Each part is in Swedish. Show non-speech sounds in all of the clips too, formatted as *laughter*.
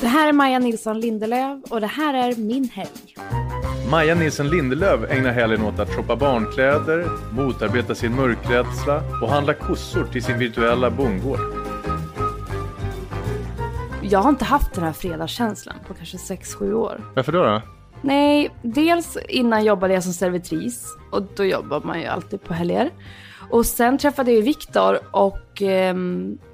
Det här är Maja Nilsson Lindelöf och det här är min helg. Maja Nilsson Lindelöf ägnar helgen åt att shoppa barnkläder, motarbeta sin mörkrädsla och handla kossor till sin virtuella bondgård. Jag har inte haft den här fredagskänslan på kanske 6-7 år. Varför då? då? Nej, dels innan jobbade jag som servitris och då jobbar man ju alltid på helger. Och sen träffade jag Viktor och eh,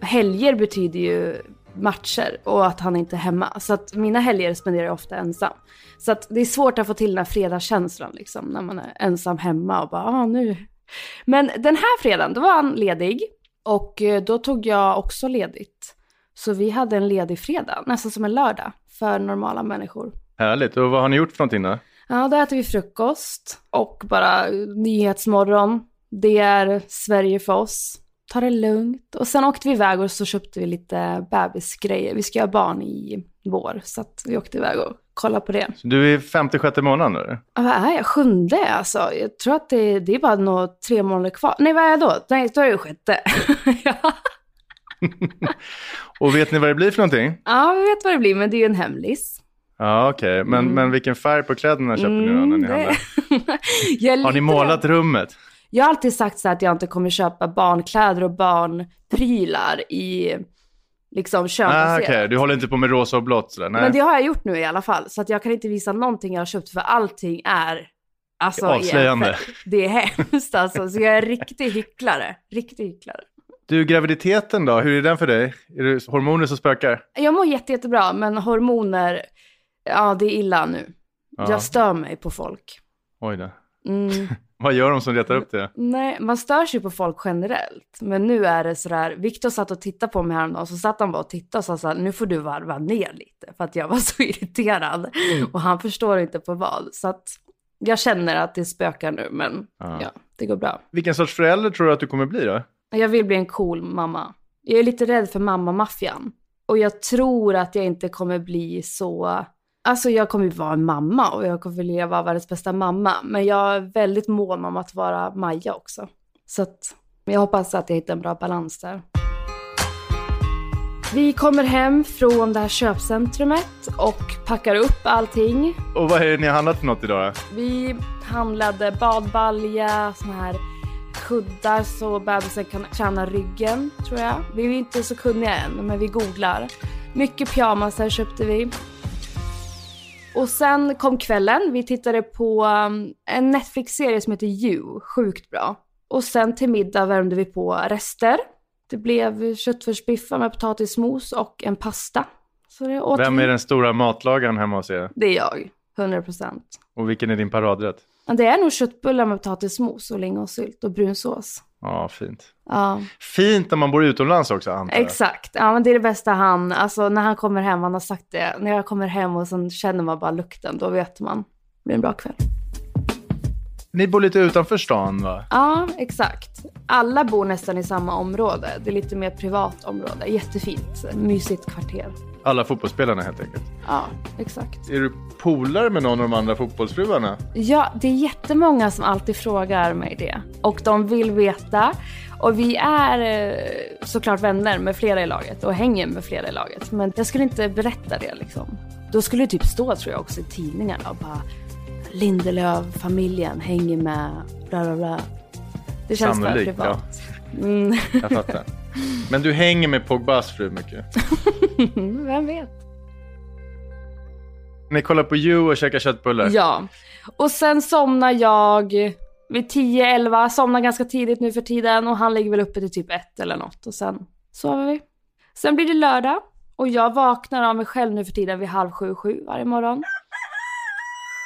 helger betyder ju matcher och att han inte är hemma. Så att mina helger spenderar jag ofta ensam. Så att det är svårt att få till den här fredagskänslan liksom när man är ensam hemma och bara ah, nu. Men den här fredagen då var han ledig och eh, då tog jag också ledigt. Så vi hade en ledig fredag, nästan som en lördag för normala människor. Härligt. Och vad har ni gjort för någonting då? Ja, då äter vi frukost och bara nyhetsmorgon. Det är Sverige för oss. Ta det lugnt. Och sen åkte vi iväg och så köpte vi lite bebisgrejer. Vi ska göra barn i vår, så att vi åkte iväg och kollade på det. Så du är 56 månaden eller? Ja, vad är jag? Sjunde alltså? Jag tror att det, det är bara några tre månader kvar. Nej, vad är jag då? Nej, då är jag sjätte. *laughs* ja. *laughs* och vet ni vad det blir för någonting? Ja, vi vet vad det blir, men det är ju en hemlis. Ja, okej. Okay. Men, mm. men vilken färg på kläderna köper ni då när ni mm, handlar? *laughs* Har ni målat rummet? Jag har alltid sagt så att jag inte kommer köpa barnkläder och barnprylar i liksom. Ah, okay. Du håller inte på med rosa och blått sådär? Nej. Men det har jag gjort nu i alla fall. Så att jag kan inte visa någonting jag har köpt för allting är alltså, avslöjande. Det är hemskt alltså. Så jag är riktig hycklare. Riktig hycklare. Du, graviditeten då? Hur är den för dig? Är det hormoner som spökar? Jag mår jätte, jättebra, men hormoner, ja det är illa nu. Ja. Jag stör mig på folk. Oj då. Mm. *laughs* Vad gör de som letar upp det? Nej, man stör sig på folk generellt. Men nu är det sådär, Viktor satt och tittade på mig häromdagen, så satt han bara och tittade och sa såhär, nu får du varva ner lite. För att jag var *laughs* så irriterad. Mm. Och han förstår inte på vad. Så att jag känner att det spökar nu, men ja. ja, det går bra. Vilken sorts förälder tror du att du kommer bli då? Jag vill bli en cool mamma. Jag är lite rädd för mammamaffian. Och jag tror att jag inte kommer bli så Alltså jag kommer ju vara en mamma och jag kommer vilja vara världens bästa mamma. Men jag är väldigt mån om att vara Maja också. Så att jag hoppas att jag hittar en bra balans där. Vi kommer hem från det här köpcentrumet och packar upp allting. Och vad är det ni har handlat för något idag? Vi handlade badbalja, såna här kuddar så bebisen kan träna ryggen, tror jag. Vi är inte så kunniga än, men vi googlar. Mycket pyjamasar köpte vi. Och sen kom kvällen, vi tittade på um, en Netflix-serie som heter You, sjukt bra. Och sen till middag värmde vi på rester. Det blev köttfärsbiffar med potatismos och en pasta. Vem är den stora matlagaren hemma hos er? Det är jag, 100%. Och vilken är din paradrätt? Det är nog köttbullar med potatismos och lingonsylt och brunsås. Ja, fint. Ja. Fint när man bor utomlands också antar jag. Exakt, ja men det är det bästa han, alltså när han kommer hem, han har sagt det, när jag kommer hem och sen känner man bara lukten, då vet man. Det blir en bra kväll. Ni bor lite utanför stan va? Ja, exakt. Alla bor nästan i samma område. Det är lite mer privat område. Jättefint, mysigt kvarter. Alla fotbollsspelarna helt enkelt? Ja, exakt. Är du polare med någon av de andra fotbollsfruarna? Ja, det är jättemånga som alltid frågar mig det. Och de vill veta. Och vi är eh, såklart vänner med flera i laget och hänger med flera i laget. Men jag skulle inte berätta det liksom. Då skulle det typ stå tror jag också i tidningarna och bara Lindelöf-familjen hänger med bla bla bla. Det känns Sannolikt, för privat. Ja. Mm. *laughs* Jag fattar. Men du hänger med Pogbas fru mycket? *laughs* Vem vet? Ni kollar på You och käkar köttbullar? Ja. Och sen somnar jag vid 10-11, somnar ganska tidigt nu för tiden och han ligger väl uppe till typ 1 eller något och sen sover vi. Sen blir det lördag och jag vaknar av mig själv nu för tiden vid halv sju, sju varje morgon.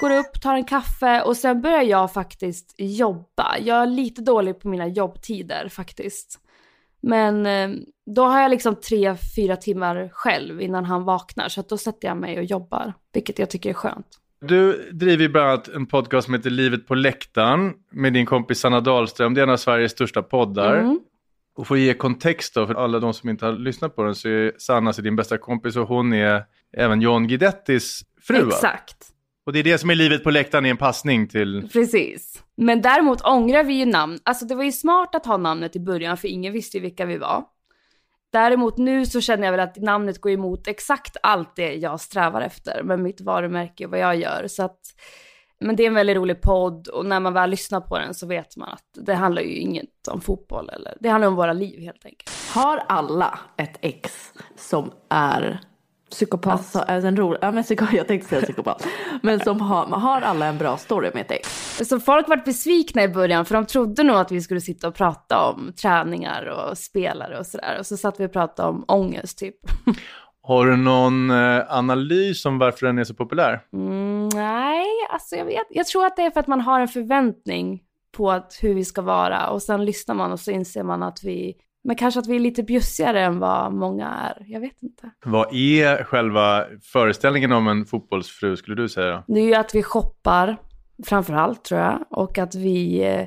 Går upp, tar en kaffe och sen börjar jag faktiskt jobba. Jag är lite dålig på mina jobbtider faktiskt. Men eh, då har jag liksom tre, fyra timmar själv innan han vaknar. Så då sätter jag mig och jobbar, vilket jag tycker är skönt. Du driver bland annat en podcast som heter Livet på läktaren med din kompis Sanna Dahlström. Det är en av Sveriges största poddar. Mm. Och för att ge kontext då, för alla de som inte har lyssnat på den, så är Sanna din bästa kompis och hon är även John Guidettis fru. Exakt. Och det är det som är livet på läktaren i en passning till... Precis. Men däremot ångrar vi ju namn. Alltså det var ju smart att ha namnet i början för ingen visste ju vilka vi var. Däremot nu så känner jag väl att namnet går emot exakt allt det jag strävar efter med mitt varumärke och vad jag gör. Så att, men det är en väldigt rolig podd och när man väl lyssnar på den så vet man att det handlar ju inget om fotboll eller det handlar om våra liv helt enkelt. Har alla ett ex som är Psykopat. Alltså, alltså en rolig, ja, men psyko, *laughs* jag tänkte säga psykopat. men som har, har alla en bra story med ex? Så folk vart besvikna i början för de trodde nog att vi skulle sitta och prata om träningar och spelare och sådär. Och så satt vi och pratade om ångest typ. *laughs* Har du någon eh, analys om varför den är så populär? Mm, nej, alltså jag vet. Jag tror att det är för att man har en förväntning på att hur vi ska vara och sen lyssnar man och så inser man att vi men kanske att vi är lite bjussigare än vad många är. Jag vet inte. Vad är själva föreställningen om en fotbollsfru skulle du säga? Det är ju att vi shoppar framför allt tror jag. Och att vi eh,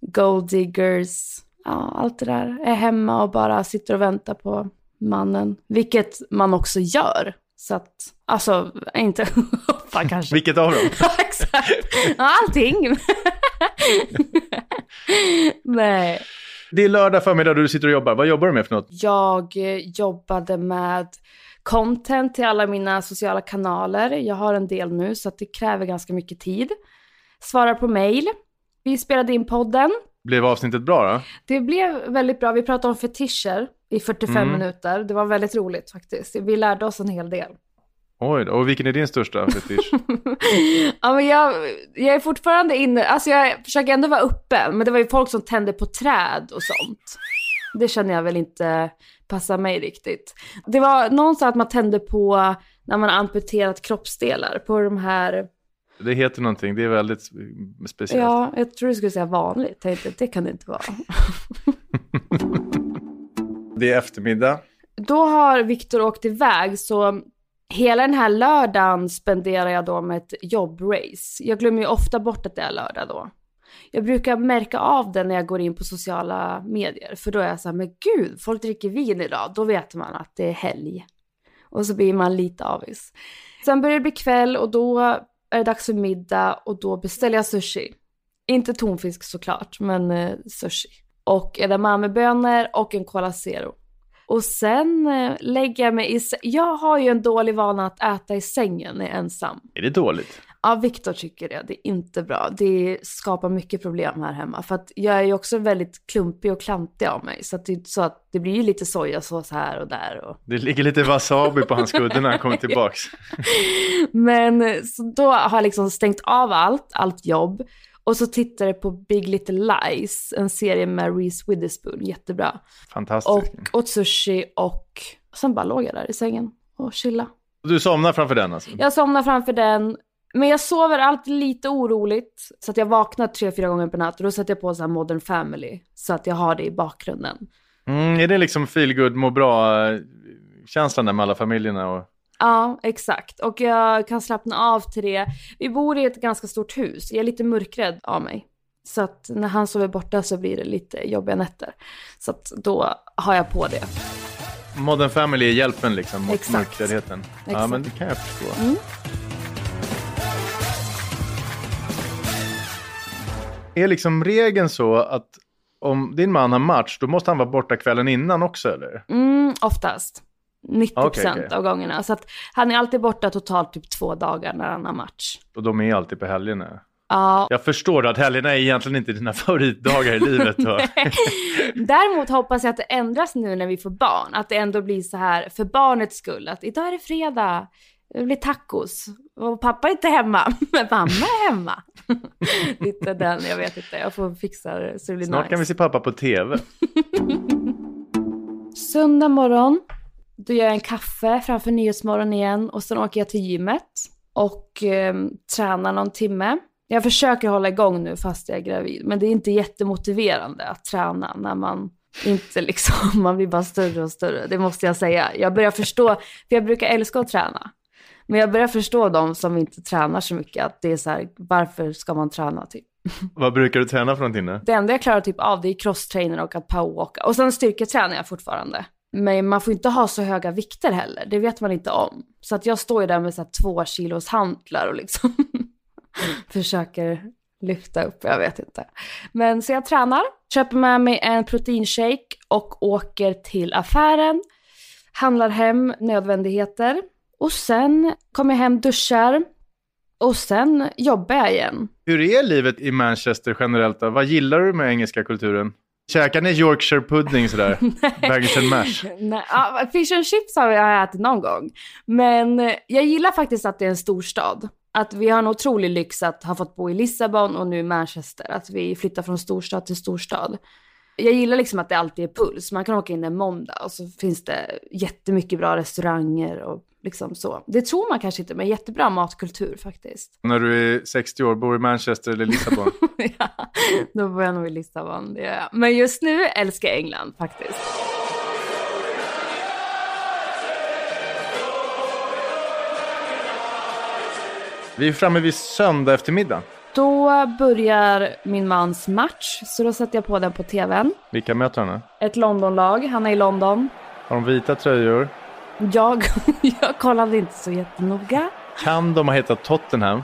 gold diggers, ja allt det där. Är hemma och bara sitter och väntar på mannen. Vilket man också gör. Så att, alltså, inte *laughs* hoppa kanske. Vilket av dem? *laughs* Exakt. Allting. *laughs* Nej. Det är lördag förmiddag och du sitter och jobbar. Vad jobbar du med för något? Jag eh, jobbade med content till alla mina sociala kanaler. Jag har en del nu så det kräver ganska mycket tid. Svarar på mail. Vi spelade in podden. Blev avsnittet bra då? Det blev väldigt bra. Vi pratade om fetischer i 45 mm. minuter. Det var väldigt roligt faktiskt. Vi lärde oss en hel del. Oj och vilken är din största fetisch? *laughs* ja, men jag, jag är fortfarande inne, alltså jag försöker ändå vara uppe, men det var ju folk som tände på träd och sånt. Det känner jag väl inte passar mig riktigt. Det var någonstans att man tände på när man amputerat kroppsdelar på de här det heter någonting, det är väldigt speciellt. Ja, jag tror du skulle säga vanligt. Jag tänkte, det kan det inte vara. *laughs* det är eftermiddag. Då har Viktor åkt iväg så Hela den här lördagen spenderar jag då med ett jobbrace. Jag glömmer ju ofta bort att det är lördag då. Jag brukar märka av det när jag går in på sociala medier. För då är jag så här, men gud, folk dricker vin idag. Då vet man att det är helg. Och så blir man lite avis. Sen börjar det bli kväll och då är det dags för middag och då beställer jag sushi. Inte tonfisk såklart, men eh, sushi. Och edamamebönor och en Cola Zero. Och sen eh, lägger jag mig i Jag har ju en dålig vana att äta i sängen när jag är ensam. Är det dåligt? Ja, Viktor tycker det. Det är inte bra. Det skapar mycket problem här hemma. För att jag är ju också väldigt klumpig och klantig av mig. Så, att det, så att det blir ju lite sojasås här och där. Och... Det ligger lite wasabi på hans kudde när han kommer tillbaks. *laughs* Men så då har jag liksom stängt av allt, allt jobb. Och så tittade jag på Big Little Lies, en serie med Reese Witherspoon, jättebra. Fantastiskt. Och åt sushi och sen bara låg jag där i sängen och chilla. Du somnar framför den alltså? Jag somnar framför den. Men jag sover alltid lite oroligt. Så att jag vaknar tre, fyra gånger per natt och då sätter jag på så här Modern Family. Så att jag har det i bakgrunden. Mm, är det liksom feel good, må bra-känslan där med alla familjerna? Och... Ja, exakt. Och jag kan slappna av till det. Vi bor i ett ganska stort hus. Jag är lite mörkrädd av mig. Så att när han sover borta så blir det lite jobbiga nätter. Så att då har jag på det. Modern Family är hjälpen liksom mot Exakt. mörkräddheten. Ja, men det kan jag förstå. Mm. Är liksom regeln så att om din man har match, då måste han vara borta kvällen innan också eller? Mm, oftast. 90 okay, okay. av gångerna. Så att han är alltid borta totalt typ två dagar när han har match. Och de är alltid på helgerna? Ja. Jag förstår att helgerna är egentligen inte dina *laughs* favoritdagar i livet. Däremot hoppas jag att det ändras nu när vi får barn. Att det ändå blir så här för barnets skull. Att idag är det fredag, det blir tacos. Och pappa är inte hemma, *laughs* men mamma är hemma. *laughs* Lite den, jag vet inte. Jag får fixa det så det blir Snart nice. kan vi se pappa på tv. Söndag morgon. Då gör jag en kaffe framför Nyhetsmorgon igen och sen åker jag till gymmet och eh, tränar någon timme. Jag försöker hålla igång nu fast jag är gravid, men det är inte jättemotiverande att träna när man inte *laughs* liksom, man blir bara större och större. Det måste jag säga. Jag börjar förstå, för jag brukar älska att träna. Men jag börjar förstå de som inte tränar så mycket, att det är så här, varför ska man träna typ? *laughs* Vad brukar du träna för någonting då? Det enda jag klarar typ av det är crosstrainer och att powerwalka. Och sen styrketränar jag fortfarande. Men man får inte ha så höga vikter heller, det vet man inte om. Så att jag står ju där med så här två kilos hantlar och liksom *laughs* försöker lyfta upp, jag vet inte. Men så jag tränar, köper med mig en proteinshake och åker till affären, handlar hem nödvändigheter och sen kommer jag hem, duschar och sen jobbar jag igen. Hur är livet i Manchester generellt då? Vad gillar du med engelska kulturen? Käkar ni Yorkshire pudding sådär? *laughs* Baggage and mash? Nej, ja, fish and chips har jag ätit någon gång. Men jag gillar faktiskt att det är en storstad. Att vi har en otrolig lyx att ha fått bo i Lissabon och nu i Manchester. Att vi flyttar från storstad till storstad. Jag gillar liksom att det alltid är puls. Man kan åka in en måndag och så finns det jättemycket bra restauranger och liksom så. Det tror man kanske inte, men jättebra matkultur faktiskt. När du är 60 år, bor i Manchester eller Lissabon? *laughs* ja, då bor jag nog i Lissabon, det gör jag. Men just nu älskar jag England faktiskt. Vi är framme vid söndag eftermiddag. Då börjar min mans match, så då sätter jag på den på tvn. Vilka möter han? Ett Londonlag, han är i London. Har de vita tröjor? Jag, *laughs* jag kollade inte så jättenoga. Kan de ha hetat Tottenham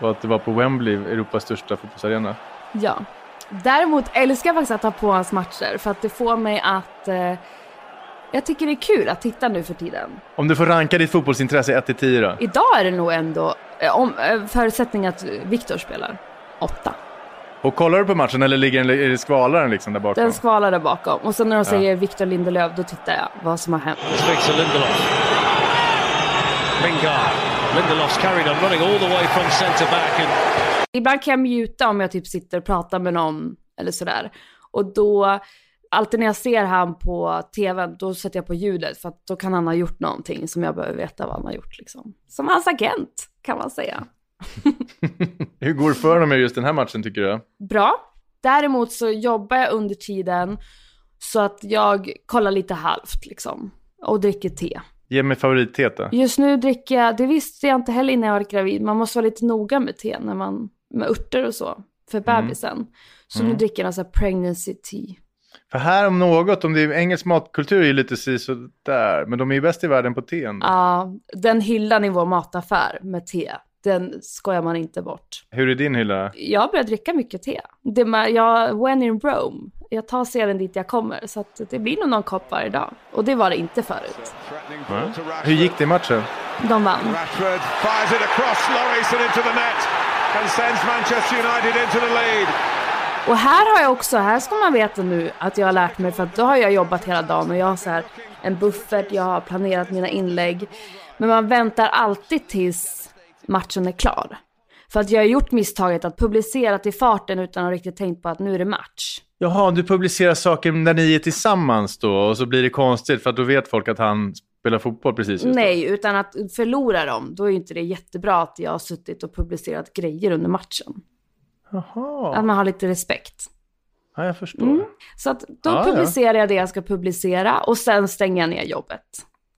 och att det var på Wembley, Europas största fotbollsarena? Ja. Däremot älskar jag faktiskt att ta på hans matcher för att det får mig att... Eh, jag tycker det är kul att titta nu för tiden. Om du får ranka ditt fotbollsintresse 1 till 10 då? Idag är det nog ändå eh, om, eh, förutsättning att Viktor spelar. 8. Och kollar du på matchen eller ligger den, är det skvalaren liksom där bakom? Den skvalar där bakom. Och sen när de säger Victor Lindelöf, då tittar jag vad som har hänt. Victor Lindelof. Lingard. Carried on running all the way from centre back. And... Ibland kan jag muta om jag typ sitter och pratar med någon eller sådär. Och då, alltid när jag ser han på tvn, då sätter jag på ljudet för att då kan han ha gjort någonting som jag behöver veta vad han har gjort liksom. Som hans agent, kan man säga. *laughs* Hur går det för honom med just den här matchen tycker du? Bra. Däremot så jobbar jag under tiden så att jag kollar lite halvt liksom. Och dricker te. Ge mig favoritteet då. Just nu dricker jag, det visste jag inte heller innan jag var gravid, man måste vara lite noga med te när man, med örter och så, för bebisen. Så nu dricker jag någon sån här pregnancy tea. För här om något, om det är engelsk matkultur är ju lite si där, men de är ju bäst i världen på te ändå. Ja, den hyllan i vår mataffär med te, den skojar man inte bort. Hur är din hylla? Jag börjar dricka mycket te. Det med, jag, when in Rome, jag tar seden dit jag kommer, så att det blir nog någon kopp varje dag. Och det var det inte förut. Ja. Hur gick det i matchen? De vann. Rashford fires it across Lloris and into the net and sends Manchester United into the lead. Och här har jag också, här ska man veta nu att jag har lärt mig för att då har jag jobbat hela dagen och jag har så här en buffert, jag har planerat mina inlägg. Men man väntar alltid tills matchen är klar. För att jag har gjort misstaget att publicera till farten utan att riktigt tänkt på att nu är det match. Jaha, du publicerar saker när ni är tillsammans då och så blir det konstigt för att då vet folk att han spelar fotboll precis just då. Nej, utan att förlora dem, då är inte det jättebra att jag har suttit och publicerat grejer under matchen. Jaha, Att man har lite respekt. ja, jag förstår. Så att då Ja, ja. publicerar jag det jag ska publicera och sen stänger jag ner jobbet.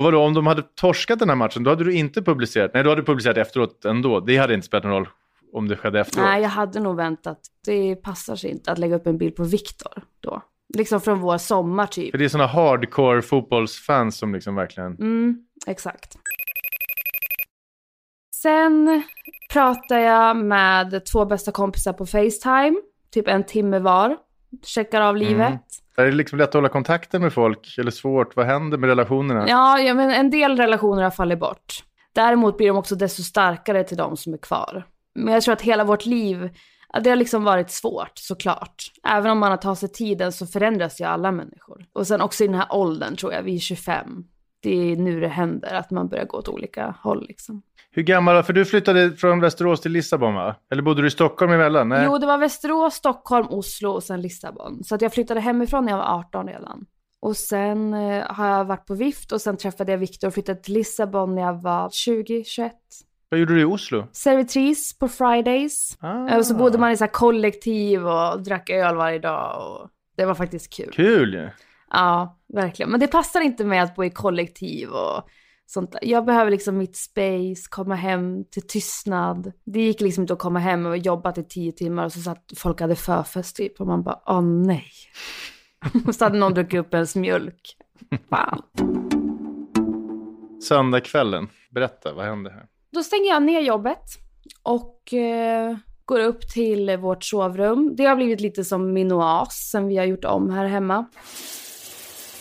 Vadå, om de hade torskat den här matchen, då hade du inte publicerat? Nej, då hade du publicerat efteråt ändå. Det hade inte spelat någon roll om det skedde efteråt. Nej, jag hade nog väntat. Det passar sig inte att lägga upp en bild på Viktor då. Liksom från vår sommar typ. För det är sådana hardcore fotbollsfans som liksom verkligen... Mm, exakt. Sen pratar jag med två bästa kompisar på Facetime, typ en timme var. Checkar av livet. Är det liksom lätt att hålla kontakten med folk eller svårt? Vad händer med relationerna? Ja, ja, men en del relationer har fallit bort. Däremot blir de också desto starkare till de som är kvar. Men jag tror att hela vårt liv, det har liksom varit svårt såklart. Även om man har tagit sig tiden så förändras ju alla människor. Och sen också i den här åldern tror jag, vi är 25. Det är nu det händer, att man börjar gå åt olika håll liksom. Hur gammal, för du flyttade från Västerås till Lissabon va? Eller bodde du i Stockholm emellan? Nej. Jo, det var Västerås, Stockholm, Oslo och sen Lissabon. Så att jag flyttade hemifrån när jag var 18 redan. Och sen eh, har jag varit på vift och sen träffade jag Viktor och flyttade till Lissabon när jag var 20, 21. Vad gjorde du i Oslo? Servitris på Fridays. Ah. Och så bodde man i så kollektiv och drack öl varje dag. Och det var faktiskt kul. Kul ju! Ja, verkligen. Men det passar inte med att bo i kollektiv och sånt. Jag behöver liksom mitt space, komma hem till tystnad. Det gick liksom inte att komma hem och jobba till tio timmar och så satt folk hade förfest typ och man bara, åh nej. *laughs* och så hade någon druckit upp ens mjölk. Fan. Söndagskvällen, berätta, vad hände här? Då stänger jag ner jobbet och eh, går går upp till vårt sovrum. Det har blivit lite som min oas sen vi har gjort om här hemma.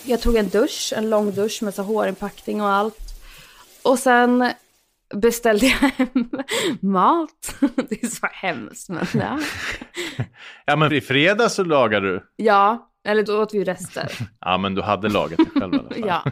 Jag tog en dusch, en lång dusch med så hårinpackning och allt. Och sen beställde jag hem *laughs* mat. Det är så hemskt men ja. *laughs* Ja, men i fredags så lagade du. Ja, eller då åt vi ju rester. *laughs* Ja, men du hade lagat det själv i alla fall. Ja.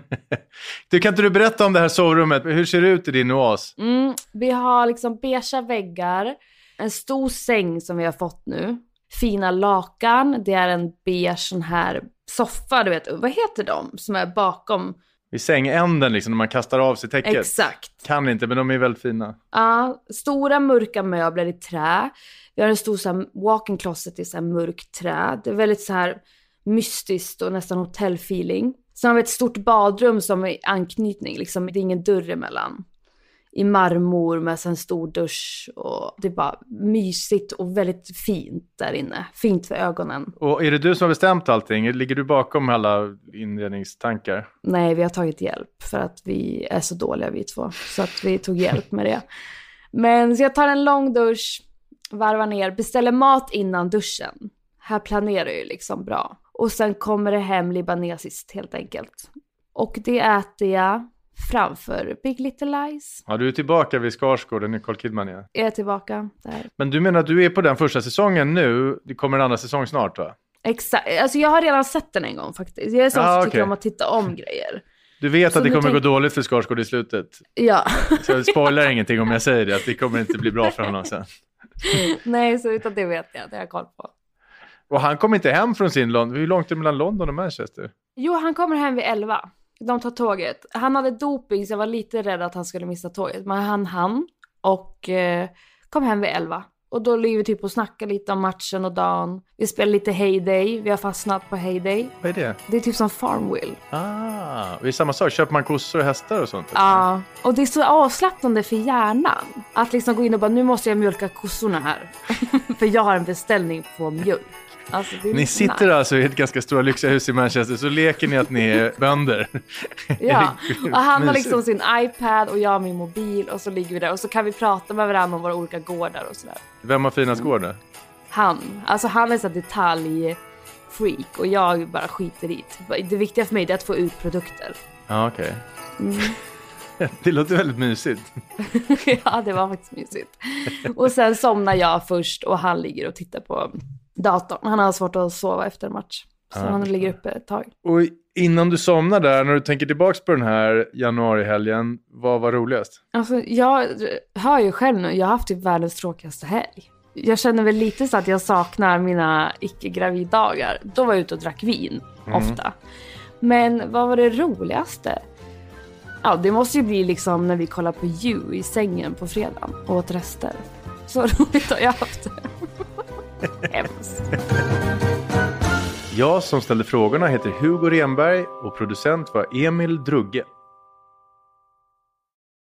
Du, kan inte du berätta om det här sovrummet? Hur ser det ut i din oas? Mm, vi har liksom beiga väggar, en stor säng som vi har fått nu, fina lakan, det är en beige sån här soffa, du vet, vad heter de som är bakom? I sängänden liksom, när man kastar av sig täcket. Exakt. Kan inte, men de är väldigt fina. Ja, stora mörka möbler i trä. Vi har en stor så här, walk-in closet i så här mörkt trä. Det är väldigt så här mystiskt och nästan hotellfeeling. Sen har vi ett stort badrum som är anknytning, liksom, det är ingen dörr emellan. I marmor med en stor dusch och det är bara mysigt och väldigt fint där inne. Fint för ögonen. Och är det du som har bestämt allting? Ligger du bakom alla inredningstankar? Nej, vi har tagit hjälp för att vi är så dåliga vi två. Så att vi tog hjälp med det. Men så jag tar en lång dusch, varvar ner, beställer mat innan duschen. Här planerar jag ju liksom bra. Och sen kommer det hem libanesiskt helt enkelt. Och det äter jag framför Big Little Lies. Ja, du är tillbaka vid Skarsgård, Nicole Kidman igen. Jag är tillbaka där. Men du menar att du är på den första säsongen nu? Det kommer en andra säsong snart va? Exakt, alltså jag har redan sett den en gång faktiskt. Jag är sån Ah, som okej. tycker om att titta om grejer. Du vet Så att det kommer tänk- gå dåligt för Skarsgård i slutet. Ja, Så jag spoilar *laughs* ingenting om jag säger det, att det kommer inte bli bra för honom sen. nej så utan det vet jag, det har jag koll på. Och han kom inte hem från sin London. Hur långt är det mellan London och Manchester? Jo, han kommer hem vid 11. De tar tåget. Han hade doping så jag var lite rädd att han skulle missa tåget. Men han hann och eh, kom hem vid 11. Och då ligger vi typ och snackar lite om matchen och dagen. Vi spelar lite Heyday. Vi har fastnat på Heyday. Vad är det? Det är typ som Farmville. Ah, det är samma sak. Köper man kossor och hästar och sånt? Ja, och det är så avslappnande för hjärnan. Att liksom gå in och bara, nu måste jag mjölka kossorna här. *laughs* för jag har en beställning på mjölk. Alltså, Ni sitter nice. alltså i ett ganska stora lyxiga hus i Manchester, så leker ni att ni är *laughs* bönder. Ja, *laughs* och han har liksom sin iPad och jag har min mobil och så ligger vi där och så kan vi prata med varandra om våra olika gårdar och sådär. Vem har finast gård nu? Han, alltså han är så detaljfreak och jag bara skiter i det. Det viktiga för mig är att få ut produkter. Ja, okej. Mm. *laughs* Det låter väldigt mysigt. *laughs* ja, det var faktiskt mysigt. Och sen somnar jag först och han ligger och tittar på datorn. Han har svårt att sova efter en match. Så han ligger uppe ett tag. Och innan du somnar där, när du tänker tillbaks på den här januarihelgen, vad var roligast? Alltså, jag hör ju själv nu, jag har haft typ världens tråkigaste helg. Jag känner väl lite så att jag saknar mina icke-graviddagar. Då var jag ute och drack vin, ofta. Men vad var det roligaste? Ja, det måste ju bli liksom när vi kollar på You i sängen på fredagen och åt rester. Så *laughs* roligt har jag haft det. *laughs* Hemskt. Jag som ställde frågorna heter Hugo Renberg och producent var Emil Drugge.